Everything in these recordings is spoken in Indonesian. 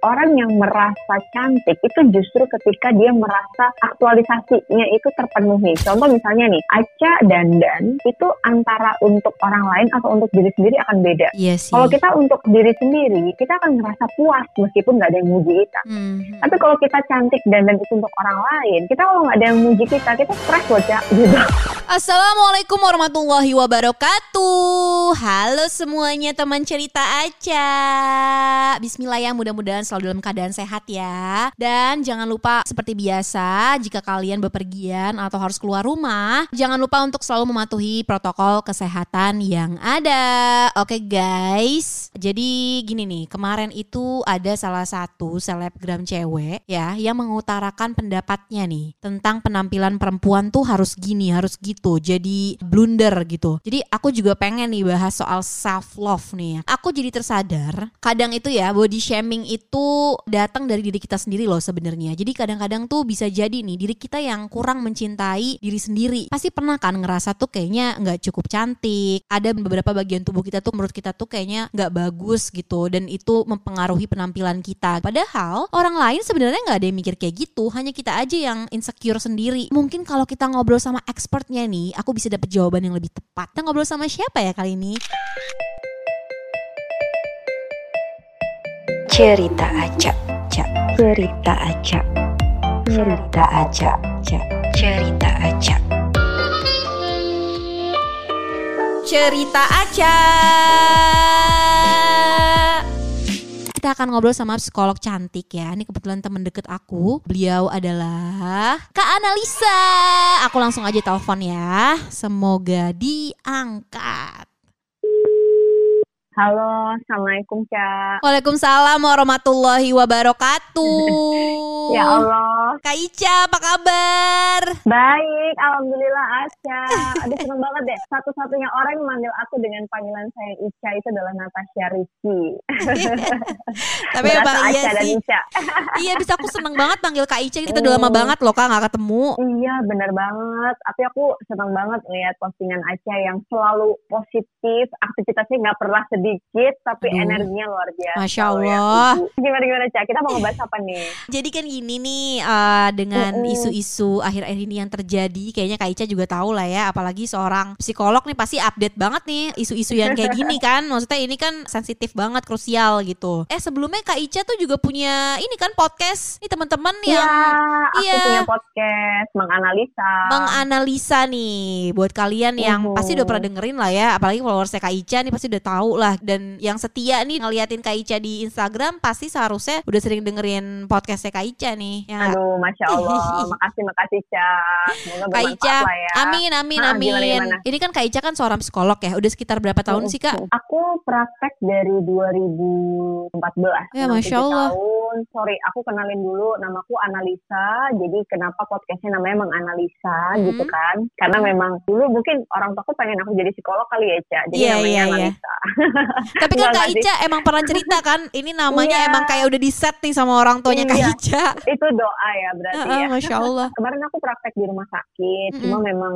orang yang merasa cantik itu justru ketika dia merasa aktualisasinya itu terpenuhi. Contoh misalnya nih, Aca dandan itu antara untuk orang lain atau untuk diri sendiri akan beda. Iya sih. Kalau kita untuk diri sendiri, kita akan ngerasa puas meskipun nggak ada yang muji kita. Hmm. Tapi kalau kita cantik dan dan itu untuk orang lain, kita kalau nggak ada yang muji kita, kita stres loh, Cak. Gitu. Assalamualaikum warahmatullahi wabarakatuh. Halo semuanya teman cerita Aca. Bismillah ya mudah-mudahan selalu dalam keadaan sehat ya. Dan jangan lupa seperti biasa jika kalian bepergian atau harus keluar rumah, jangan lupa untuk selalu mematuhi protokol kesehatan yang ada. Oke guys. Jadi gini nih, kemarin itu ada salah satu selebgram cewek ya yang mengutarakan pendapatnya nih tentang penampilan perempuan tuh harus gini, harus gitu. Jadi blunder gitu. Jadi aku juga pengen nih bahas soal self love nih. Aku jadi tersadar kadang itu ya body shaming itu datang dari diri kita sendiri loh sebenarnya. Jadi kadang-kadang tuh bisa jadi nih diri kita yang kurang mencintai diri sendiri. Pasti pernah kan ngerasa tuh kayaknya nggak cukup cantik. Ada beberapa bagian tubuh kita tuh menurut kita tuh kayaknya nggak bagus gitu dan itu mempengaruhi penampilan kita. Padahal orang lain sebenarnya nggak ada yang mikir kayak gitu. Hanya kita aja yang insecure sendiri. Mungkin kalau kita ngobrol sama expertnya nih, aku bisa dapet jawaban yang lebih tepat. Kita ngobrol sama siapa ya kali ini? Cerita acak, cak. Cerita acak. Cerita acak, cak. Cerita acak. Cerita aja. Kita akan ngobrol sama psikolog cantik ya. Ini kebetulan temen deket aku. Beliau adalah Kak Analisa. Aku langsung aja telepon ya. Semoga diangkat. Halo, Assalamualaikum, Cak. Waalaikumsalam warahmatullahi wabarakatuh. Ya Allah. Kak Ica, apa kabar? Baik, Alhamdulillah Aca. Aduh seneng banget deh. Satu-satunya orang yang manggil aku dengan panggilan saya Ica itu adalah Natasha Rizky. Tapi emang iya sih. Ica. Iya bisa aku seneng banget panggil Kak Ica. Kita udah lama banget loh Kak nggak ketemu. Iya, benar banget. Tapi aku senang banget lihat postingan Aca yang selalu positif, aktivitasnya nggak pernah sedikit, tapi Aduh. energinya luar biasa. Masya ya, Allah. Gimana gimana Cak? Kita mau ngebahas apa nih? Jadi kan gini nih eh, dengan isu-isu akhir-akhir ini yang terjadi, kayaknya Kak Ica juga tahu lah ya, apalagi seorang psikolog nih pasti update banget nih isu-isu yang kayak gini kan. Maksudnya ini kan sensitif banget, krusial gitu. Eh sebelumnya Kak Ica tuh juga punya ini kan podcast. Nih teman-teman Iya, yang aku iya. punya podcast menganalisa. menganalisa nih buat kalian yang Mhm. pasti udah pernah dengerin lah ya apalagi followersnya Kak Ica nih pasti udah tahu lah dan yang setia nih ngeliatin Kak Ica di Instagram pasti seharusnya udah sering dengerin podcastnya Kak Ica nih ya? Aduh, masya Allah. makasih, makasih. Semoga Kak Ica, lah ya. amin amin Ah, amin. gimana, gimana? Ini kan Kak Ica kan seorang psikolog ya. Udah sekitar berapa tahun sih Kak? Aku praktek dari 2014. Ya, Enam Masya Allah. Tahun. Sorry, aku kenalin dulu. Namaku Analisa. Jadi kenapa podcastnya namanya menganalisa Hmm. gitu kan? Karena memang dulu mungkin orang tuaku pengen aku jadi psikolog kali ya, Cak. Jadi Iya, namanya iya, iya. Analisa. Tapi kan Kak. Ica emang pernah cerita kan, ini namanya Iya. emang kayak udah di set nih sama orang tuanya Kak Iya. Ica. Itu doa ya berarti Heeh, ya. Masya Allah. Kemarin aku praktek di rumah sakit, Mm-mm. cuma memang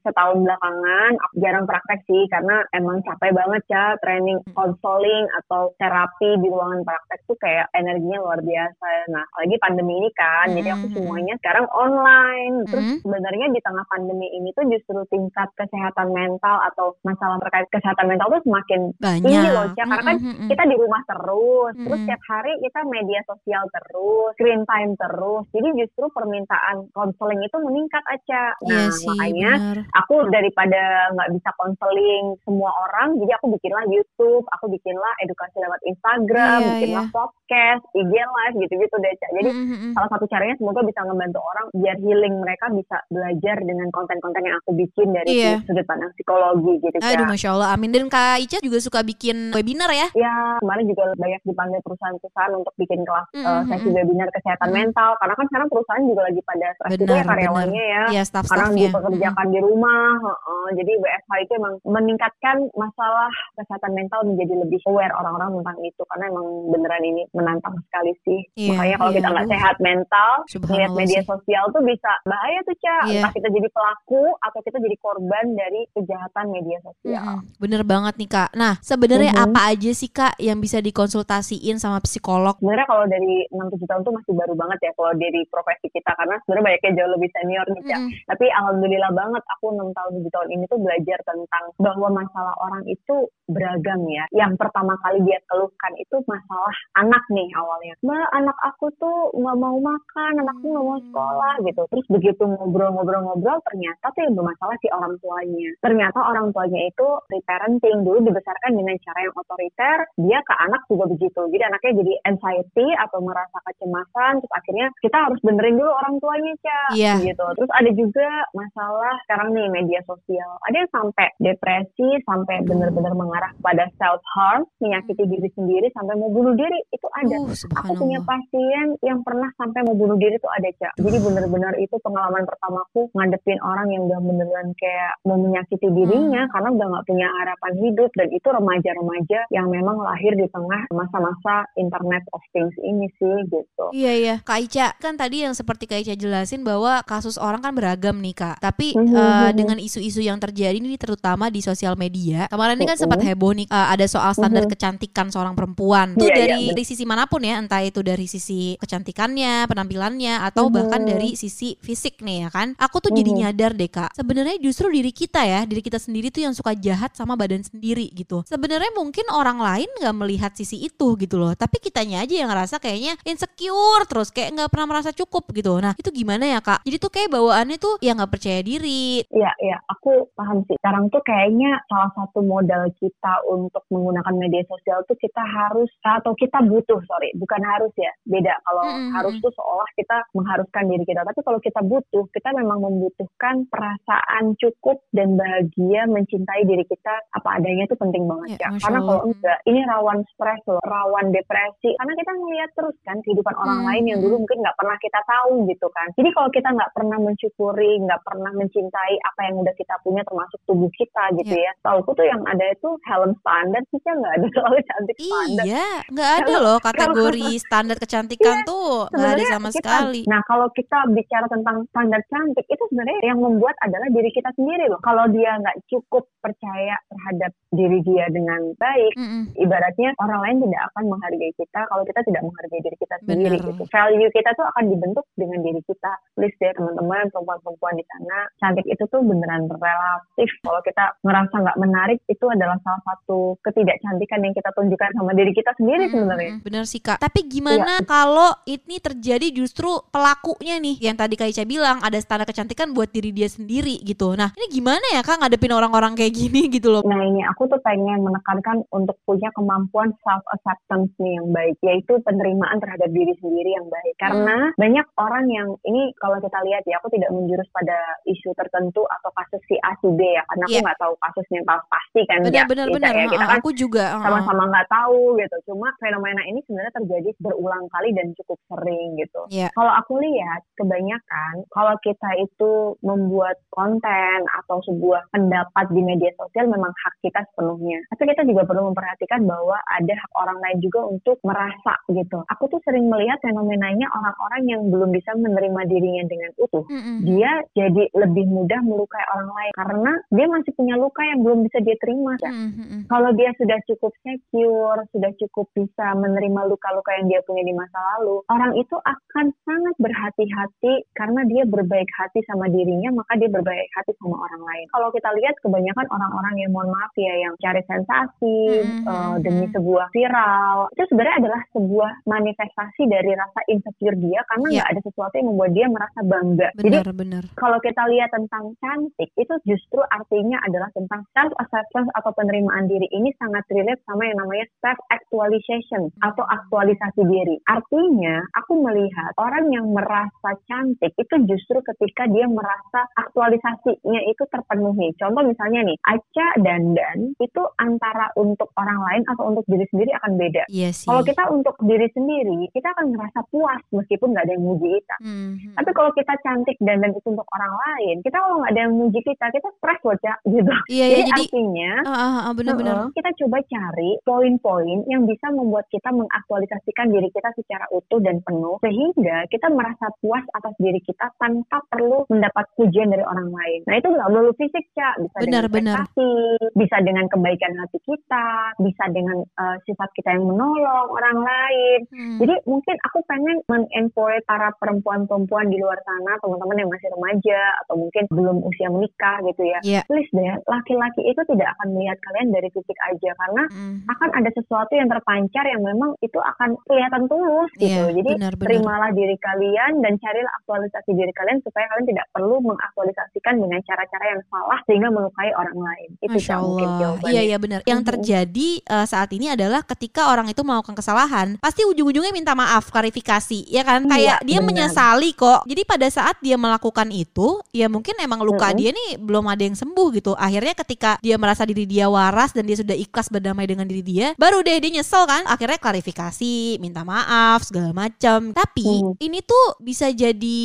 setahun belakangan aku jarang praktek sih karena emang capek banget ya training konseling atau terapi di ruangan praktek tuh kayak energinya luar biasa. Nah, apalagi pandemi ini kan, jadi aku Mm-mm. semuanya sekarang online. Terus Mm-mm. sebenarnya di tengah pandemi ini tuh justru tingkat kesehatan mental atau masalah terkait kesehatan mental tuh semakin Banyak. tinggi loh, Cak. Karena kan Mm, mm, mm, mm. kita di rumah terus, terus Mm-mm. tiap hari kita media sosial terus, screen time terus. Jadi justru permintaan konseling itu meningkat aja. Iya Nah, sih, makanya benar. aku daripada nggak bisa konseling semua orang, jadi aku bikinlah YouTube, aku bikinlah edukasi lewat Instagram, Iya, bikinlah iya. podcast, IG live gitu-gitu deh, Cak. Jadi Mm, mm, mm. salah satu caranya semoga bisa ngebantu orang biar healing mereka bisa belajar dengan konten-konten yang aku bikin dari Iya. sudut pandang psikologi gitu. Aduh, masya Allah, amin. Dan Kak Ica juga suka bikin webinar ya? Ya, kemarin juga banyak dipanggil perusahaan-perusahaan untuk bikin kelas Mm, eh, mm, sesi webinar kesehatan Mm. mental. Karena kan sekarang perusahaan juga lagi pada stres juga ya Benar, karyawannya ya. Iya, Karena staff-staffnya. dipekerjakan di rumah, heeh. jadi WFH itu emang meningkatkan masalah kesehatan mental menjadi lebih aware orang-orang tentang itu karena emang beneran ini menantang sekali sih. Iya, Makanya kalau iya, kita nggak sehat mental, lihat Subhanallah media sosial tuh bisa bahaya tuh Ca. Iya. Entah kita jadi pelaku atau kita jadi korban dari kejahatan media sosial. Mm-mm, bener banget nih kak. Nah sebenarnya Mhm. apa aja sih kak yang bisa dikonsultasiin sama psikolog? Sebenarnya kalau dari 6-7 tahun tuh masih baru banget ya kalau dari profesi kita karena sebenarnya banyaknya jauh lebih senior nih Ca. Mm-mm. Tapi alhamdulillah banget aku 6 tahun 7 tahun ini tuh belajar tentang bahwa masalah orang itu beragam ya. Yang pertama kali dia keluhkan itu masalah anak nih awalnya. Mbak anak aku tuh nggak mau makan, anakku nggak mau sekolah gitu. Terus begitu ngobrol-ngobrol-ngobrol ternyata tuh yang bermasalah si orang tuanya. Ternyata orang tuanya itu reparenting dulu dibesarkan dengan cara yang otoriter, dia ke anak juga begitu. Jadi anaknya jadi anxiety atau merasa kecemasan, terus akhirnya kita harus benerin dulu orang tuanya, Ca. Iya. Gitu. Terus ada juga masalah sekarang nih media sosial. Ada yang sampai depresi, sampai benar-benar mengarah pada self harm, menyakiti diri sendiri sampai mau bunuh diri. Itu ada. Uh, Aku punya pasien yang pernah sampai mau bunuh diri tuh ada, Cak. Jadi benar-benar itu pengalaman pertamaku ngadepin orang yang udah beneran kayak mau menyakiti dirinya karena udah nggak punya harapan hidup dan itu remaja-remaja yang memang lahir di tengah masa-masa internet of things ini sih gitu. Iya iya Kak Ica kan tadi yang seperti Kak Ica jelasin bahwa kasus orang kan beragam nih Kak Tapi Mhm, eh, mhm. dengan isu-isu yang terjadi ini terutama di sosial media Kemarin ini kan Mhm. sempat heboh nih eh, ada soal standar Mhm. kecantikan seorang perempuan Itu Iya, iya, dari, betul. dari sisi mana pun ya entah itu dari sisi kecantikannya, penampilannya Atau bahkan dari sisi fisik nih ya kan. Aku tuh jadi nyadar deh Kak Sebenarnya justru diri kita ya diri kita sendiri tuh yang suka jahat sama badan sendiri gitu. Sebenarnya mungkin orang lain nggak melihat sisi itu gitu loh Tapi kitanya aja yang ngerasa kayaknya insecure terus kayak nggak pernah merasa cukup gitu. Nah itu gimana ya kak? Jadi tuh kayak bawaannya tuh ya nggak percaya diri. Iya, iya, aku paham sih. Sekarang tuh kayaknya salah satu modal kita untuk menggunakan media sosial tuh kita harus atau kita butuh, sorry, bukan harus ya. Beda kalau Mm-mm, harus mm-mm. tuh seolah kita mengharuskan diri kita. Tapi kalau kita butuh, kita memang membutuhkan perasaan cukup dan bahagia mencintai diri kita apa adanya itu penting banget Ya, ya. Karena kalau enggak, ini rawan stres loh, rawan depresi. Karena kita ngeliat terus kan kehidupan orang Hmm, lain yang hmm. dulu mungkin nggak pernah kita tahu gitu kan. Jadi kalau kita nggak pernah mensyukuri, nggak pernah mencintai apa yang udah kita punya termasuk tubuh kita gitu ya. Tauku tuh yang ada itu helm standar sih kan nggak ada selalu cantik standar. iya nggak ada Kalau- loh kategori standar kecantikan tuh nggak ada sama kita- sekali Nah kalau kita bicara tentang standar cantik itu sebenarnya yang membuat adalah diri kita sendiri loh. Kalau dia nggak cukup percaya terhadap diri dia dengan baik, Mm-mm. ibaratnya orang lain tidak akan menghargai kita kalau kita tidak menghargai diri kita sendiri Bener. gitu. Value kita tuh akan dibentuk dengan diri kita. Please deh teman-teman perempuan-perempuan di sana, cantik itu tuh beneran relatif. Kalau kita ngerasa nggak menarik itu adalah salah satu ketidakcantikan yang kita tunjukkan sama diri kita sendiri sebenarnya. bener sih kak tapi gimana kalau ini terjadi justru pelakunya nih yang tadi Kak Ica bilang ada standar kecantikan buat diri dia sendiri gitu nah ini gimana ya kak ngadepin orang-orang kayak gini gitu loh Nah ini aku tuh pengen menekankan untuk punya kemampuan self acceptance nih yang baik, yaitu penerimaan terhadap diri sendiri yang baik. Karena banyak orang yang ini kalau kita lihat ya, aku tidak menjurus pada isu tertentu atau kasus si A si B ya, karena aku Iya. nggak tahu kasusnya pas- pasti kan. bener ya, bener Bisa bener ya, kita kan aku juga sama-sama nggak tahu gitu. Cuma fenomena ini sebenarnya terjadi berulang kali dan cukup sering gitu. Iya. Kalau aku lihat kebanyakan kalau kita itu membuat konten atau sebuah pendapat di media sosial memang hak kita sepenuhnya. Tapi kita juga perlu memperhatikan bahwa ada hak orang lain juga untuk merasa gitu. Aku tuh sering melihat fenomenanya orang-orang yang belum bisa menerima dirinya dengan utuh Mm-mm. dia jadi lebih mudah melukai orang lain karena dia masih punya luka yang belum bisa dia terima. Mm-mm, mm-mm. Kalau dia sudah cukup secure, sudah cukup bisa menerima luka-luka yang dia punya di masa lalu, orang itu akan sangat berhati-hati karena dia berbaik hati sama dirinya, maka dia berbaik hati sama orang lain. Kalau kita lihat kebanyakan orang-orang yang mohon maaf ya yang cari sensasi Mhm, eh, mhm. demi sebuah viral, itu sebenarnya adalah sebuah manifestasi dari rasa insecure dia karena Iya. nggak ada sesuatu yang membuat dia merasa bangga. Jadi bener bener kalau kita lihat tentang cantik itu justru artinya adalah tentang self acceptance atau penerimaan diri ini sangat relate sama yang namanya self actualization atau aktualisasi diri. Artinya aku melihat orang yang merasa cantik itu justru ketika dia merasa aktualisasinya itu terpenuhi. Contoh misalnya nih, Aca dandan itu antara untuk orang lain atau untuk diri sendiri akan beda. iya sih Kalau kita untuk diri sendiri, kita akan ngerasa puas meskipun nggak ada yang muji kita. Mhm. Tapi kalau kita cantik dan dan itu untuk orang lain, kita kalau nggak ada yang muji kita, kita stres loh, Cak, gitu. iya iya Jadi, jadi artinya, ah, ah, ah, bener kita coba cari poin-poin yang bisa membuat kita mengaktualisasikan diri kita secara utuh dan penuh sehingga kita merasa puas atas diri kita tanpa perlu mendapat pujian dari orang lain. Nah itu nggak melulu fisik, Cak. Bisa Benar, dengan benar. prestasi, bisa dengan kebaikan hati kita, bisa dengan uh, sifat kita yang menolong orang lain. Hmm. Jadi mungkin aku pengen men-empower para perempuan-perempuan di luar sana, teman-teman yang masih remaja atau mungkin belum usia menikah gitu ya. Iya. Please deh, laki-laki itu tidak akan melihat kalian dari fisik aja karena Hmm. akan ada sesuatu yang terpancar yang memang itu akan kelihatan tulus gitu. Iya, Jadi benar-benar. terimalah diri kalian dan carilah aktualisasi diri kalian supaya kalian tidak perlu mengaktualisasikan dengan cara-cara yang salah sehingga melukai orang lain. Itu Masya mungkin Allah. jawabannya. Iya iya benar. Yang terjadi eh, saat ini adalah ketika orang itu melakukan kesalahan, pasti ujung-ujungnya minta maaf, klarifikasi, ya kan? Iya, Kayak dia benar. menyesali kok. Jadi pada saat dia melakukan itu, ya mungkin emang luka Mhm. dia nih belum ada yang sembuh gitu. Akhirnya ketika dia merasa diri dia waras dan dia sudah ikhlas berdamai dengan diri dia, baru deh dia nyesel kan? Akhirnya klarifikasi, minta maaf segala macam. Tapi Mhm. ini tuh bisa jadi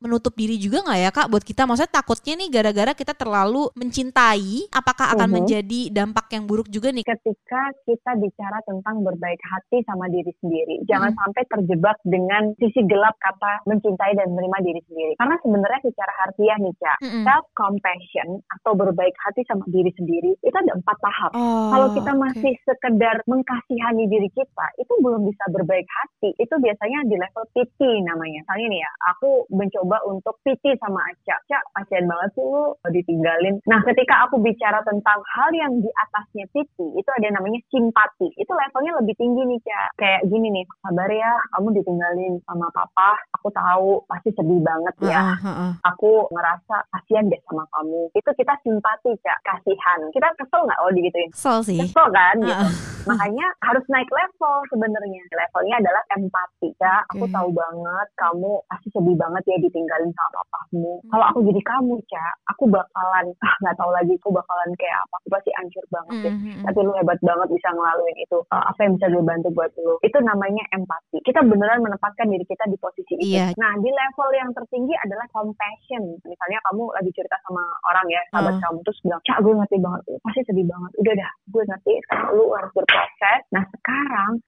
menutup diri juga nggak ya kak buat kita? Maksudnya takutnya nih gara-gara kita terlalu mencintai, apakah akan Mhm. menjadi dampak yang buruk juga nih? ketika kita bicara tentang berbaik hati sama diri sendiri. Jangan Hmm. sampai terjebak dengan sisi gelap kata mencintai dan menerima diri sendiri. Karena sebenarnya secara harfiah nih, Cak, Mm-mm. self compassion atau berbaik hati sama diri sendiri itu ada empat tahap. Oh, Kalau kita masih sekedar mengkasihani diri kita, itu belum bisa berbaik hati. Itu biasanya di level pity namanya. Misalnya nih ya, aku mencoba untuk pity sama Aca. Aca, kasihan banget sih lu ditinggalin. Nah, ketika aku bicara tentang hal yang di atasnya pity, itu ada yang namanya simpati. Itu levelnya lebih tinggi nih, Cak. Kayak gini nih, sabar ya, kamu ditinggalin sama papa. Aku tahu, pasti sedih banget ya Heeh, heeh. aku ngerasa kasihan deh sama kamu. Itu kita simpati, Cak. Kasihan. Kita kesel nggak kalau digituin? Kesel sih. Kesel kan gitu. Makanya harus naik level sebenarnya. Levelnya adalah empati, Cak. Aku Oke. tahu banget kamu pasti sedih banget ya ditinggalin sama papamu. Hmm. Kalau aku jadi kamu, Cak, aku bakalan ah nggak tahu lagi aku bakalan kayak apa. Aku pasti hancur banget deh. Mhm. Tapi lu hebat banget bisa ngelaluin itu. Uh, apa yang bisa gue bantu buat lu? Itu namanya empati. Kita beneran menempatkan diri kita di posisi itu. Iya. Nah, di level yang tertinggi adalah compassion. Misalnya kamu lagi cerita sama orang ya, sahabat Uh. kamu terus bilang, "Cak, gue ngerti banget. Lu pasti sedih banget. Udah dah, gue ngerti. Sekarang lu harus berproses. Nah, sekarang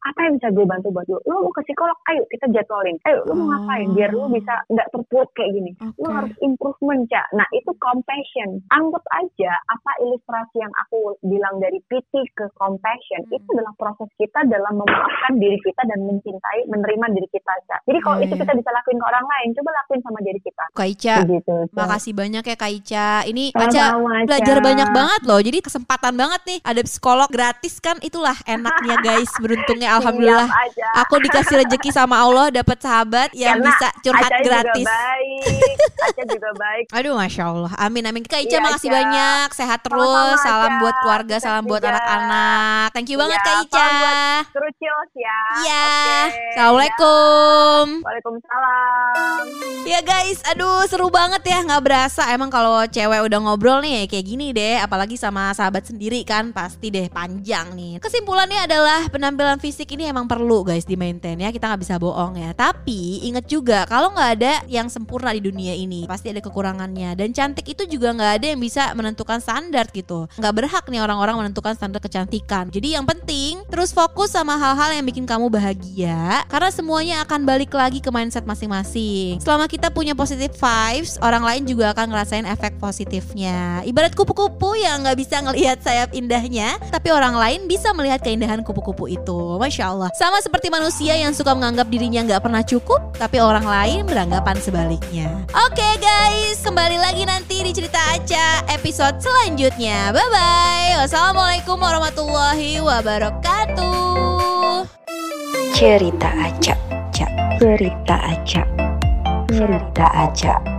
apa yang bisa gue bantu buat lu? Lu mau ke psikolog? Ayo kita jadwalin. Ayo, lu mau Oh. ngapain? Biar lu bisa nggak terpuruk kayak gini. Lu Oke. harus improvement, Cak. Nah, itu compassion. Anggap aja apa ilustrasi yang aku bilang dari pity ke compassion, Hmm. itu adalah proses kita dalam memaafkan diri kita dan mencintai, menerima diri kita, Cak. Jadi kalau Iya, itu iya. kita bisa lakuin ke orang lain, coba lakuin sama diri kita. Kak Ica, Begitu, makasih banyak ya Kak Ica. Ini Aca Sama-sama, belajar banyak banget loh. Jadi kesempatan banget nih. Ada psikolog gratis kan. Itulah enaknya guys. Beruntungnya alhamdulillah. Aku dikasih rezeki sama Allah dapat sahabat yang Karena bisa curhat Aca gratis. juga baik. Aca juga baik. Aduh, masya Allah. Amin, amin. Kak Ica, Iya, makasih banyak. Sehat terus. Sama-sama, salam Ca. buat keluarga, Sukses salam buat anak-anak. Thank you banget, Iya, Kak Ica. Kerucios ya. Iya. Oke. Assalamualaikum. Ya. Waalaikumsalam. Ya guys, aduh seru banget ya nggak berasa emang kalau cewek udah ngobrol nih kayak gini deh, apalagi sama sahabat sendiri kan pasti deh panjang nih. Kesimpulannya adalah penampilan fisik ini emang perlu guys di maintain ya kita nggak bisa bohong ya. Tapi inget juga kalau nggak ada yang sempurna di dunia ini pasti ada kekurangannya dan cantik itu juga nggak ada yang bisa menentukan standar gitu. Nggak berhak nih orang-orang menentukan standar kecantikan. Jadi yang penting terus fokus sama hal-hal yang bikin kamu bahagia karena semuanya akan balik lagi ke mindset masing-masing. Selama kita punya positive vibes, orang lain juga akan ngerasain efek positifnya. Ibarat kupu-kupu yang nggak bisa ngelihat sayap indahnya, tapi orang lain bisa melihat keindahan kupu-kupu itu. Masya Allah. Sama seperti manusia yang suka menganggap dirinya nggak pernah cukup, tapi orang lain beranggapan sebaliknya. Oke guys, kembali lagi nanti di cerita Aca episode selanjutnya. Bye bye. Wassalamualaikum warahmatullahi wabarakatuh. Cerita acak, cak. Cerita acak. Cerita acak.